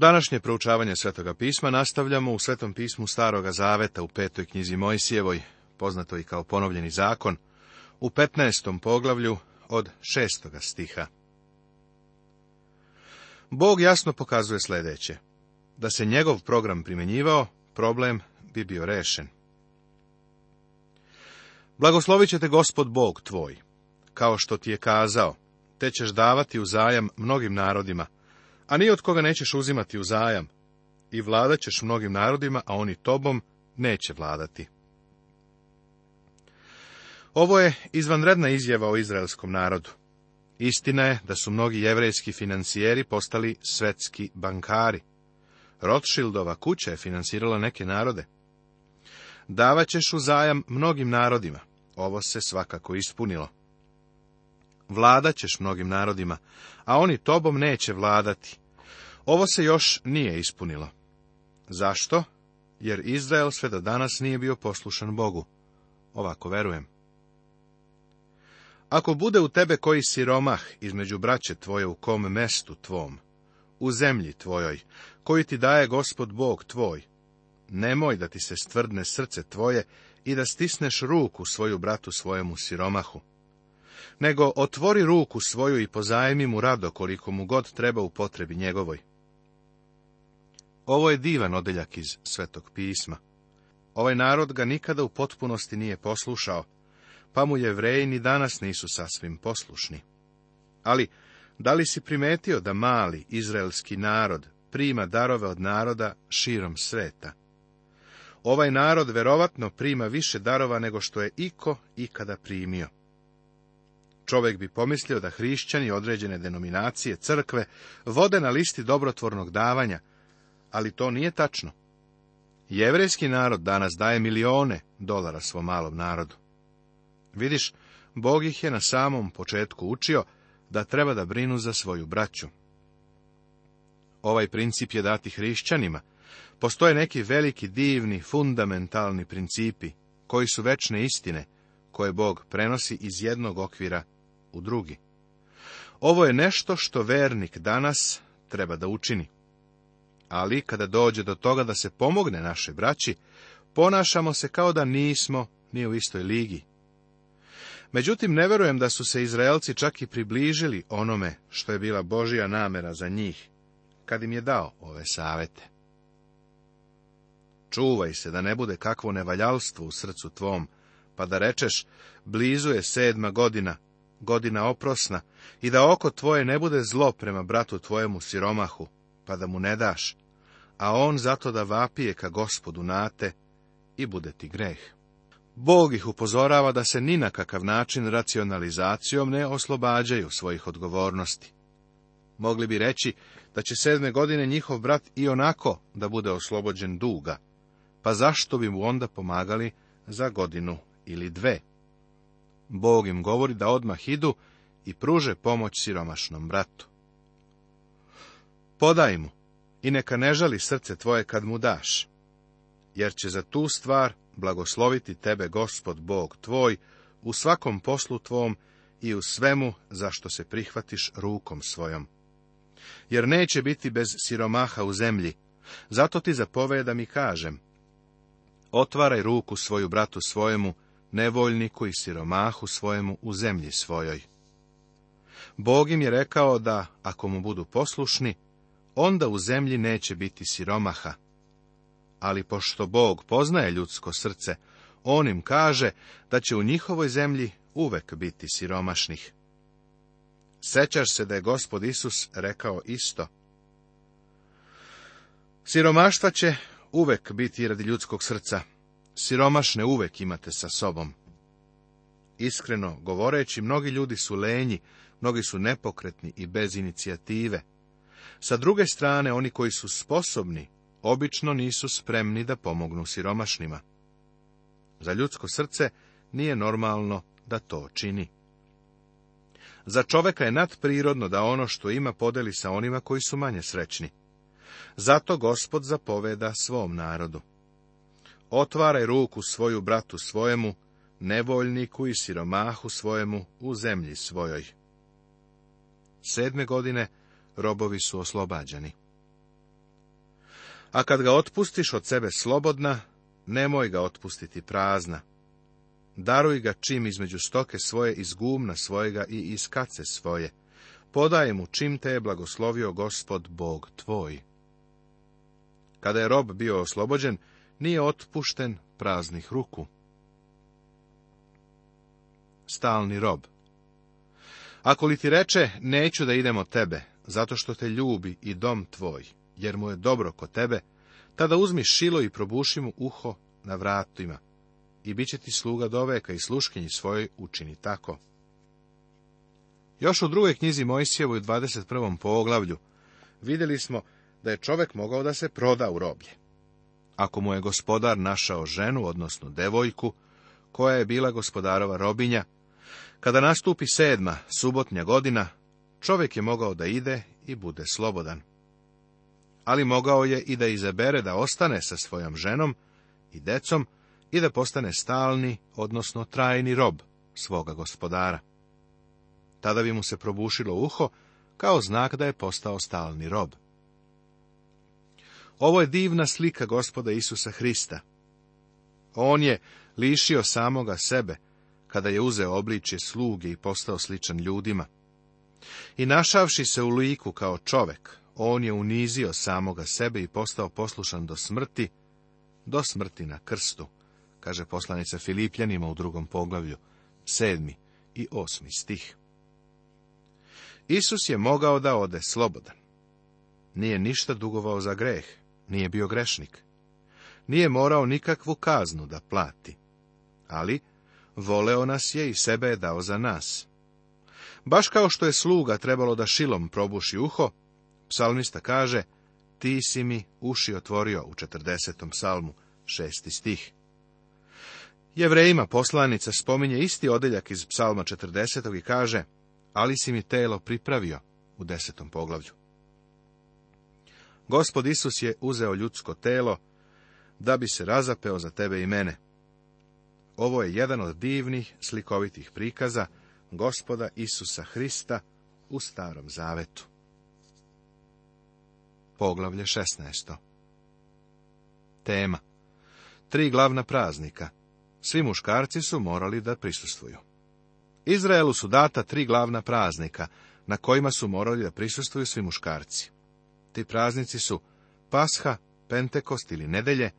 Današnje proučavanje Svetoga pisma nastavljamo u Svetom pismu Staroga Zaveta u petoj knjizi Mojsijevoj, poznato i kao ponovljeni zakon, u 15. poglavlju od šestoga stiha. Bog jasno pokazuje sljedeće. Da se njegov program primjenjivao, problem bi bio rešen. Blagoslovit će te gospod Bog tvoj, kao što ti je kazao, te ćeš davati uzajam mnogim narodima, a ni od koga nećeš uzimati u zajam i vladat ćeš mnogim narodima, a oni tobom neće vladati. Ovo je izvanredna izjava o izraelskom narodu. Istina je da su mnogi jevrejski financijeri postali svetski bankari. Rothschildova kuća je financirala neke narode. Davaćeš zajam mnogim narodima. Ovo se svakako ispunilo. Vladaćeš ćeš mnogim narodima, a oni tobom neće vladati. Ovo se još nije ispunilo. Zašto? Jer Izrael sve do danas nije bio poslušan Bogu. Ovako verujem. Ako bude u tebe koji siromah između braće tvoje u kom mestu tvom, u zemlji tvojoj, koju ti daje gospod Bog tvoj, nemoj da ti se stvrdne srce tvoje i da stisneš ruku svoju bratu svojemu siromahu nego otvori ruku svoju i pozajmi mu rado koliko mu god treba u potrebi njegovoj. Ovo je divan odeljak iz Svetog pisma. Ovaj narod ga nikada u potpunosti nije poslušao, pa mu jevreji ni danas nisu sasvim poslušni. Ali, da li si primetio da mali izraelski narod prima darove od naroda širom sveta? Ovaj narod verovatno prima više darova nego što je iko ikada primio. Čovjek bi pomislio da hrišćani određene denominacije crkve vode na listi dobrotvornog davanja, ali to nije tačno. Jevrejski narod danas daje milione dolara svom malom narodu. Vidiš, Bog ih je na samom početku učio da treba da brinu za svoju braću. Ovaj princip je dati hrišćanima. Postoje neki veliki, divni, fundamentalni principi, koji su večne istine, koje Bog prenosi iz jednog okvira u drugi. Ovo je nešto što vernik danas treba da učini. Ali kada dođe do toga da se pomogne našoj braći, ponašamo se kao da nismo ni u istoj ligi. Međutim, ne verujem da su se Izraelci čak i približili onome što je bila Božija namera za njih, kad im je dao ove savete. Čuvaj se da ne bude kakvo nevaljalstvo u srcu tvom, pa da rečeš, blizu je sedma godina, godina oprosna i da oko tvoje ne bude zlo prema bratu tvojemu siromahu, pa da mu ne daš, a on zato da vapije ka gospodu nate i bude ti greh. Bog ih upozorava da se ni na kakav način racionalizacijom ne oslobađaju svojih odgovornosti. Mogli bi reći da će sedme godine njihov brat i onako da bude oslobođen duga, pa zašto bi mu onda pomagali za godinu ili dve? Bog im govori da odmah idu i pruže pomoć siromašnom bratu. Podaj mu i neka ne žali srce tvoje kad mu daš, jer će za tu stvar blagosloviti tebe gospod Bog tvoj u svakom poslu tvom i u svemu za što se prihvatiš rukom svojom. Jer neće biti bez siromaha u zemlji, zato ti zapovedam i kažem, otvaraj ruku svoju bratu svojemu nevoljniku i siromahu svojemu u zemlji svojoj. Bog im je rekao da, ako mu budu poslušni, onda u zemlji neće biti siromaha. Ali pošto Bog poznaje ljudsko srce, on im kaže da će u njihovoj zemlji uvek biti siromašnih. Sećaš se da je gospod Isus rekao isto. Siromaštva će uvek biti radi ljudskog srca, Siromašne uvek imate sa sobom. Iskreno govoreći, mnogi ljudi su lenji, mnogi su nepokretni i bez inicijative. Sa druge strane, oni koji su sposobni, obično nisu spremni da pomognu siromašnima. Za ljudsko srce nije normalno da to čini. Za čoveka je nadprirodno da ono što ima podeli sa onima koji su manje srećni. Zato gospod zapoveda svom narodu. Otvaraj ruku svoju bratu svojemu, nevoljniku i siromahu svojemu u zemlji svojoj. Sedme godine robovi su oslobađani. A kad ga otpustiš od sebe slobodna, nemoj ga otpustiti prazna. Daruj ga čim između stoke svoje, iz gumna svojega i iz kace svoje. Podaj mu čim te je blagoslovio gospod Bog tvoj. Kada je rob bio oslobođen, nije otpušten praznih ruku. Stalni rob Ako li ti reče, neću da idemo tebe, zato što te ljubi i dom tvoj, jer mu je dobro kod tebe, tada uzmi šilo i probuši mu uho na vratima, i bit će ti sluga doveka i sluškinji svoje učini tako. Još u drugoj knjizi Mojsijevoj u 21. poglavlju vidjeli smo da je čovek mogao da se proda u roblje. Ako mu je gospodar našao ženu, odnosno devojku, koja je bila gospodarova robinja, kada nastupi sedma, subotnja godina, čovjek je mogao da ide i bude slobodan. Ali mogao je i da izabere da ostane sa svojom ženom i decom i da postane stalni, odnosno trajni rob svoga gospodara. Tada bi mu se probušilo uho kao znak da je postao stalni rob. Ovo je divna slika gospoda Isusa Hrista. On je lišio samoga sebe, kada je uzeo obličje sluge i postao sličan ljudima. I našavši se u liku kao čovek, on je unizio samoga sebe i postao poslušan do smrti, do smrti na krstu, kaže poslanica Filipljanima u drugom poglavlju, sedmi i osmi stih. Isus je mogao da ode slobodan. Nije ništa dugovao za greh, nije bio grešnik. Nije morao nikakvu kaznu da plati. Ali, voleo nas je i sebe je dao za nas. Baš kao što je sluga trebalo da šilom probuši uho, psalmista kaže, ti si mi uši otvorio u 40. psalmu, šesti stih. Jevrejima poslanica spominje isti odeljak iz psalma 40. i kaže, ali si mi telo pripravio u desetom poglavlju. Gospod Isus je uzeo ljudsko telo, da bi se razapeo za tebe i mene. Ovo je jedan od divnih slikovitih prikaza gospoda Isusa Hrista u Starom Zavetu. Poglavlje 16. Tema Tri glavna praznika. Svi muškarci su morali da prisustvuju. Izraelu su data tri glavna praznika, na kojima su morali da prisustvuju svi muškarci praznici su Pasha, Pentekost ili Nedelje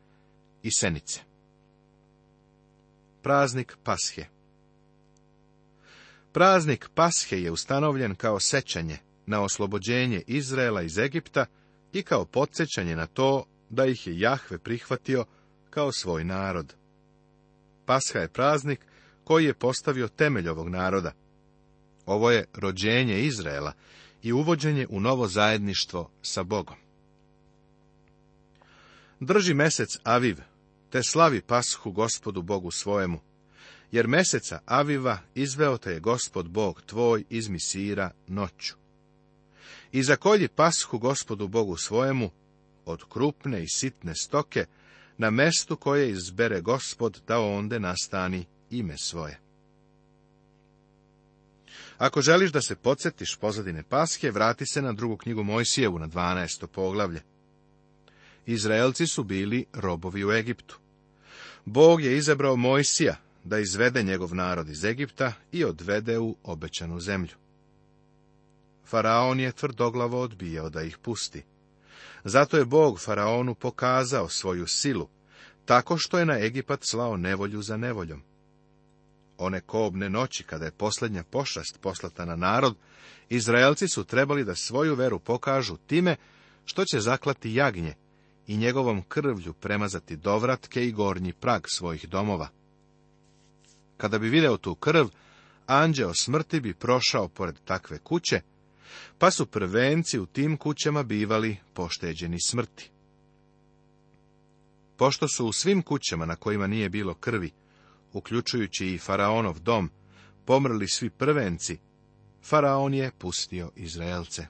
i Senice. Praznik Pashe Praznik Pashe je ustanovljen kao sećanje na oslobođenje Izraela iz Egipta i kao podsjećanje na to da ih je Jahve prihvatio kao svoj narod. Pasha je praznik koji je postavio temelj ovog naroda. Ovo je rođenje Izraela i uvođenje u novo zajedništvo sa Bogom. Drži mesec Aviv, te slavi pashu gospodu Bogu svojemu, jer meseca Aviva izveo te je gospod Bog tvoj iz misira noću. I zakolji pashu gospodu Bogu svojemu, od krupne i sitne stoke, na mestu koje izbere gospod da onde nastani ime svoje. Ako želiš da se podsjetiš pozadine paske, vrati se na drugu knjigu Mojsijevu na 12. poglavlje. Izraelci su bili robovi u Egiptu. Bog je izabrao Mojsija da izvede njegov narod iz Egipta i odvede u obećanu zemlju. Faraon je tvrdoglavo odbijao da ih pusti. Zato je Bog Faraonu pokazao svoju silu, tako što je na Egipat slao nevolju za nevoljom one kobne noći, kada je posljednja pošast poslata na narod, Izraelci su trebali da svoju veru pokažu time što će zaklati jagnje i njegovom krvlju premazati dovratke i gornji prag svojih domova. Kada bi video tu krv, anđeo smrti bi prošao pored takve kuće, pa su prvenci u tim kućama bivali pošteđeni smrti. Pošto su u svim kućama na kojima nije bilo krvi uključujući i Faraonov dom, pomrli svi prvenci, Faraon je pustio Izraelce.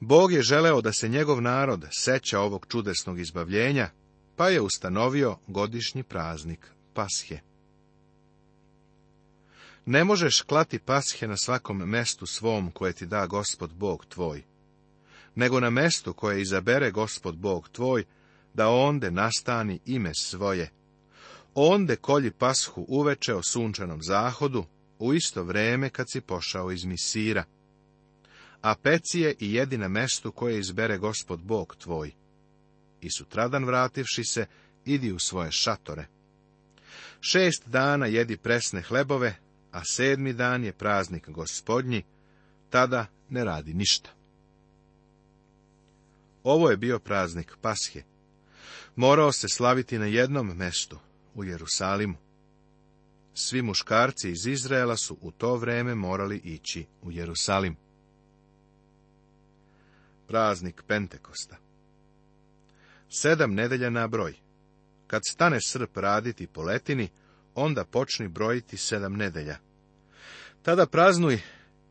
Bog je želeo da se njegov narod seća ovog čudesnog izbavljenja, pa je ustanovio godišnji praznik Pashe. Ne možeš klati pashe na svakom mestu svom koje ti da gospod Bog tvoj, nego na mestu koje izabere gospod Bog tvoj, da onde nastani ime svoje, Onde kolji pashu uveče o sunčanom zahodu, u isto vreme kad si pošao iz Misira. A peci je i jedina mestu koje izbere gospod Bog tvoj. I sutradan vrativši se, idi u svoje šatore. Šest dana jedi presne hlebove, a sedmi dan je praznik gospodnji, tada ne radi ništa. Ovo je bio praznik Pashe. Morao se slaviti na jednom mestu, u Jerusalimu. Svi muškarci iz Izraela su u to vreme morali ići u Jerusalim. Praznik Pentekosta Sedam nedelja na broj. Kad stane srp raditi po letini, onda počni brojiti sedam nedelja. Tada praznuj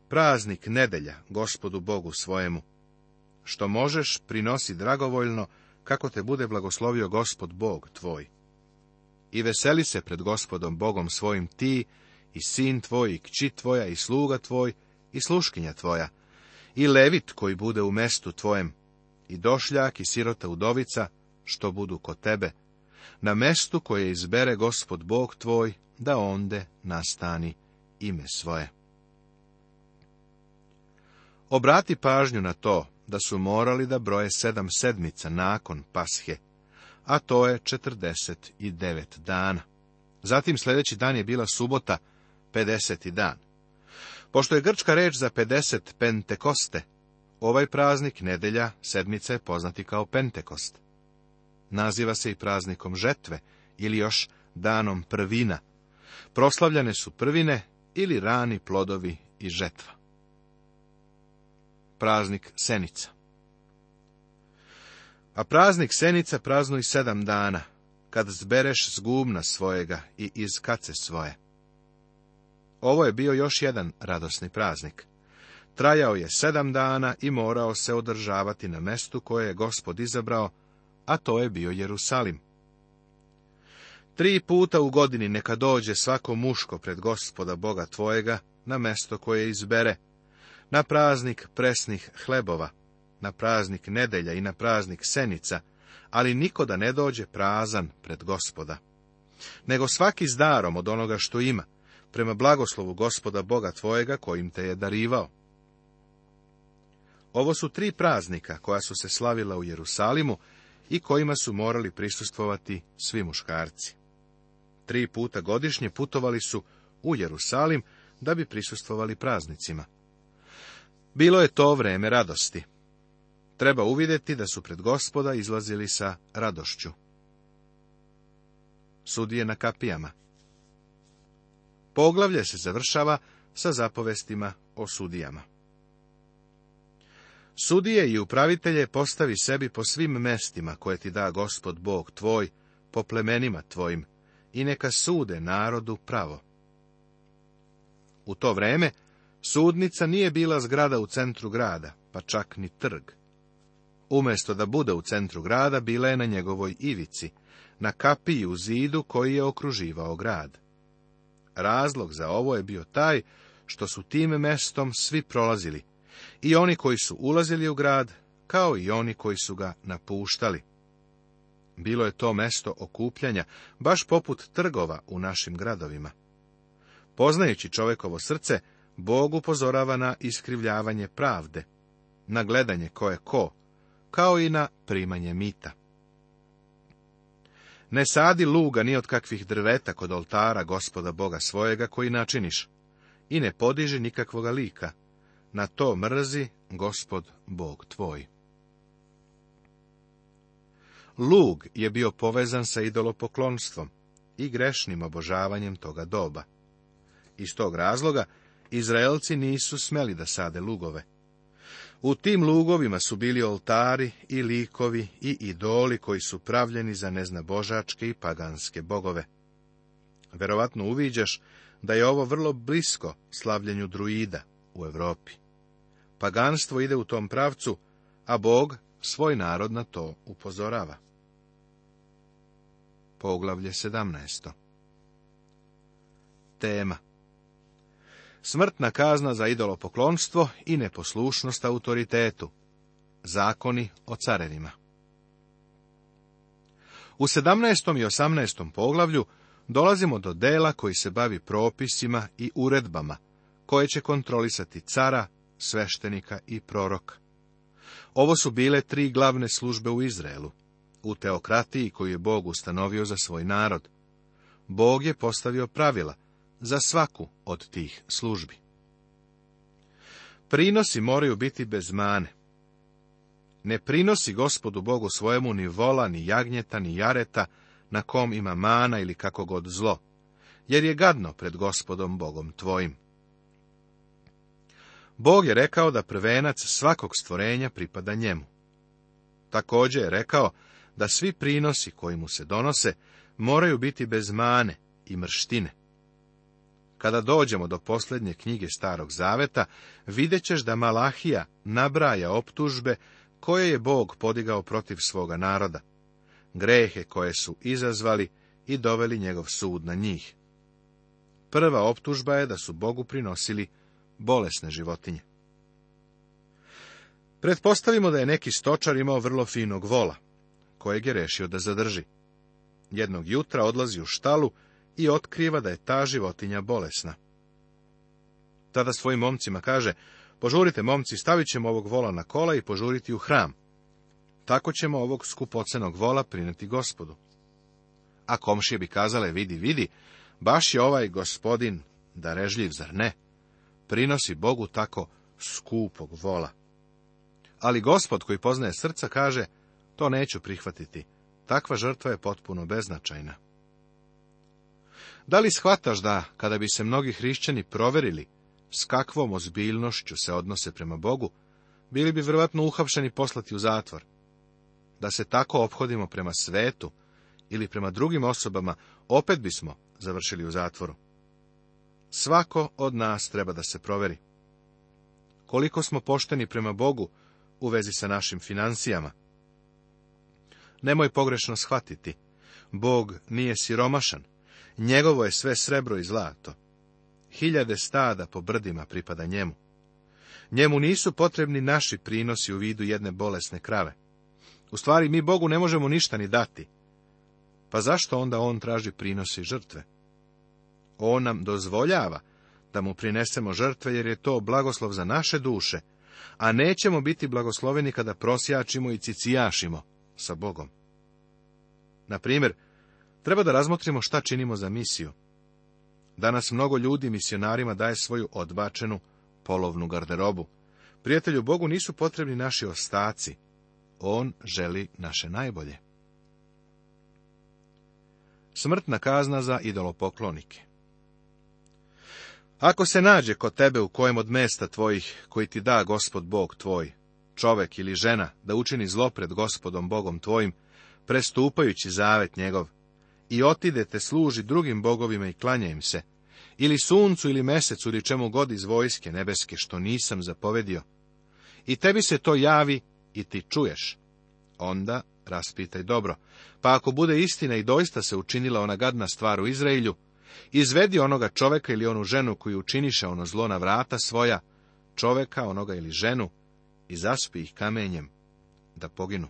praznik nedelja gospodu Bogu svojemu. Što možeš, prinosi dragovoljno, kako te bude blagoslovio gospod Bog tvoj i veseli se pred gospodom Bogom svojim ti, i sin tvoj, i kći tvoja, i sluga tvoj, i sluškinja tvoja, i levit koji bude u mestu tvojem, i došljak i sirota udovica, što budu kod tebe, na mestu koje izbere gospod Bog tvoj, da onde nastani ime svoje. Obrati pažnju na to da su morali da broje sedam sedmica nakon pashe, a to je 49 dana. Zatim sljedeći dan je bila subota, 50. dan. Pošto je grčka reč za 50 pentekoste, ovaj praznik nedelja sedmice je poznati kao pentekost. Naziva se i praznikom žetve ili još danom prvina. Proslavljane su prvine ili rani plodovi i žetva. Praznik senica a praznik senica praznuj sedam dana, kad zbereš zgubna svojega i iz kace svoje. Ovo je bio još jedan radosni praznik. Trajao je sedam dana i morao se održavati na mestu koje je gospod izabrao, a to je bio Jerusalim. Tri puta u godini neka dođe svako muško pred gospoda Boga tvojega na mesto koje izbere, na praznik presnih hlebova, na praznik nedelja i na praznik senica, ali niko da ne dođe prazan pred gospoda. Nego svaki s darom od onoga što ima, prema blagoslovu gospoda Boga tvojega kojim te je darivao. Ovo su tri praznika koja su se slavila u Jerusalimu i kojima su morali prisustvovati svi muškarci. Tri puta godišnje putovali su u Jerusalim da bi prisustvovali praznicima. Bilo je to vreme radosti treba uvidjeti da su pred gospoda izlazili sa radošću. Sudije na kapijama Poglavlje se završava sa zapovestima o sudijama. Sudije i upravitelje postavi sebi po svim mestima koje ti da gospod Bog tvoj, po plemenima tvojim, i neka sude narodu pravo. U to vreme sudnica nije bila zgrada u centru grada, pa čak ni trg, Umjesto da bude u centru grada, bila je na njegovoj ivici, na kapiji u zidu koji je okruživao grad. Razlog za ovo je bio taj što su tim mestom svi prolazili, i oni koji su ulazili u grad, kao i oni koji su ga napuštali. Bilo je to mesto okupljanja, baš poput trgova u našim gradovima. Poznajući čovekovo srce, Bog upozorava na iskrivljavanje pravde, na gledanje ko je ko, kao i na primanje mita. Ne sadi luga ni od kakvih drveta kod oltara gospoda Boga svojega koji načiniš, i ne podiži nikakvoga lika, na to mrzi gospod Bog tvoj. Lug je bio povezan sa idolopoklonstvom i grešnim obožavanjem toga doba. Iz tog razloga Izraelci nisu smeli da sade lugove, u tim lugovima su bili oltari i likovi i idoli koji su pravljeni za neznabožačke i paganske bogove. Verovatno uviđaš da je ovo vrlo blisko slavljenju druida u Europi. Paganstvo ide u tom pravcu, a Bog svoj narod na to upozorava. Poglavlje 17. Tema smrtna kazna za idolopoklonstvo i neposlušnost autoritetu. Zakoni o carevima. U 17. i 18. poglavlju dolazimo do dela koji se bavi propisima i uredbama, koje će kontrolisati cara, sveštenika i prorok. Ovo su bile tri glavne službe u Izraelu, u teokratiji koju je Bog ustanovio za svoj narod. Bog je postavio pravila, za svaku od tih službi. Prinosi moraju biti bez mane. Ne prinosi gospodu Bogu svojemu ni vola, ni jagnjeta, ni jareta, na kom ima mana ili kako god zlo, jer je gadno pred gospodom Bogom tvojim. Bog je rekao da prvenac svakog stvorenja pripada njemu. Također je rekao da svi prinosi koji mu se donose moraju biti bez mane i mrštine. Kada dođemo do posljednje knjige Starog Zaveta, vidjet ćeš da Malahija nabraja optužbe koje je Bog podigao protiv svoga naroda, grehe koje su izazvali i doveli njegov sud na njih. Prva optužba je da su Bogu prinosili bolesne životinje. Pretpostavimo da je neki stočar imao vrlo finog vola, kojeg je rešio da zadrži. Jednog jutra odlazi u štalu i otkriva da je ta životinja bolesna. Tada svojim momcima kaže, požurite momci, stavit ćemo ovog vola na kola i požuriti u hram. Tako ćemo ovog skupocenog vola prineti gospodu. A komšije bi kazale, vidi, vidi, baš je ovaj gospodin darežljiv, zar ne? Prinosi Bogu tako skupog vola. Ali gospod koji poznaje srca kaže, to neću prihvatiti, takva žrtva je potpuno beznačajna. Da li shvataš da, kada bi se mnogi hrišćani proverili s kakvom ozbiljnošću se odnose prema Bogu, bili bi vjerojatno uhapšeni poslati u zatvor? Da se tako ophodimo prema svetu ili prema drugim osobama, opet bismo završili u zatvoru. Svako od nas treba da se proveri. Koliko smo pošteni prema Bogu u vezi sa našim financijama? Nemoj pogrešno shvatiti. Bog nije siromašan Njegovo je sve srebro i zlato. Hiljade stada po brdima pripada njemu. Njemu nisu potrebni naši prinosi u vidu jedne bolesne krave. U stvari, mi Bogu ne možemo ništa ni dati. Pa zašto onda On traži prinose i žrtve? On nam dozvoljava da mu prinesemo žrtve, jer je to blagoslov za naše duše, a nećemo biti blagosloveni kada prosjačimo i cicijašimo sa Bogom. Na primjer, Treba da razmotrimo šta činimo za misiju. Danas mnogo ljudi misionarima daje svoju odbačenu polovnu garderobu. Prijatelju Bogu nisu potrebni naši ostaci. On želi naše najbolje. Smrtna kazna za idolopoklonike Ako se nađe kod tebe u kojem od mesta tvojih, koji ti da gospod Bog tvoj, čovek ili žena, da učini zlo pred gospodom Bogom tvojim, prestupajući zavet njegov, i otidete služi drugim bogovima i klanja im se, ili suncu ili mesecu ili čemu god iz vojske nebeske, što nisam zapovedio. I tebi se to javi i ti čuješ. Onda raspitaj dobro, pa ako bude istina i doista se učinila ona gadna stvar u Izraelju, izvedi onoga čoveka ili onu ženu koju učiniše ono zlo na vrata svoja, čoveka onoga ili ženu, i zaspi ih kamenjem, da poginu.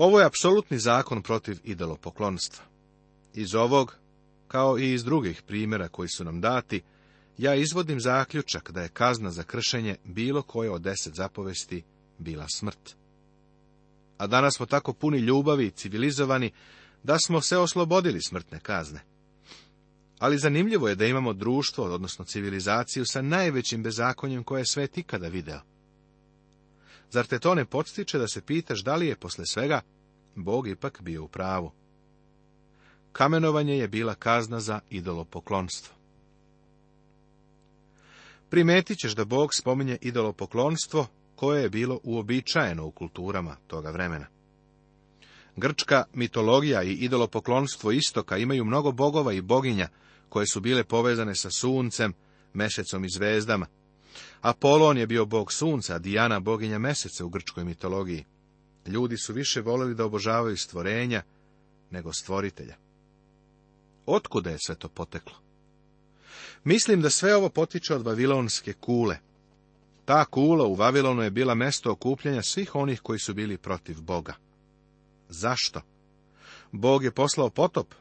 Ovo je apsolutni zakon protiv idolopoklonstva. Iz ovog, kao i iz drugih primjera koji su nam dati, ja izvodim zaključak da je kazna za kršenje bilo koje od deset zapovesti bila smrt. A danas smo tako puni ljubavi i civilizovani da smo se oslobodili smrtne kazne. Ali zanimljivo je da imamo društvo, odnosno civilizaciju, sa najvećim bezakonjem koje je svet ikada video. Zar te to ne podstiče da se pitaš da li je posle svega Bog ipak bio u pravu? Kamenovanje je bila kazna za idolopoklonstvo. Primetit ćeš da Bog spominje idolopoklonstvo koje je bilo uobičajeno u kulturama toga vremena. Grčka mitologija i idolopoklonstvo istoka imaju mnogo bogova i boginja koje su bile povezane sa suncem, mešecom i zvezdama – Apolon je bio bog sunca, Dijana boginja meseca u grčkoj mitologiji. Ljudi su više voljeli da obožavaju stvorenja nego stvoritelja. Otkuda je sve to poteklo? Mislim da sve ovo potiče od Vavilonske kule. Ta kula u Vavilonu je bila mesto okupljanja svih onih koji su bili protiv Boga. Zašto? Bog je poslao potop,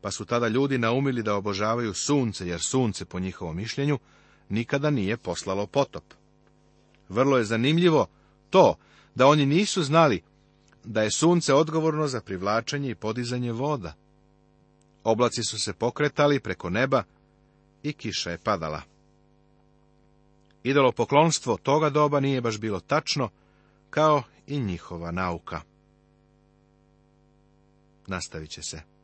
pa su tada ljudi naumili da obožavaju sunce, jer sunce, po njihovom mišljenju, nikada nije poslalo potop. Vrlo je zanimljivo to da oni nisu znali da je sunce odgovorno za privlačenje i podizanje voda. Oblaci su se pokretali preko neba i kiša je padala. poklonstvo toga doba nije baš bilo tačno, kao i njihova nauka. Nastavit će se.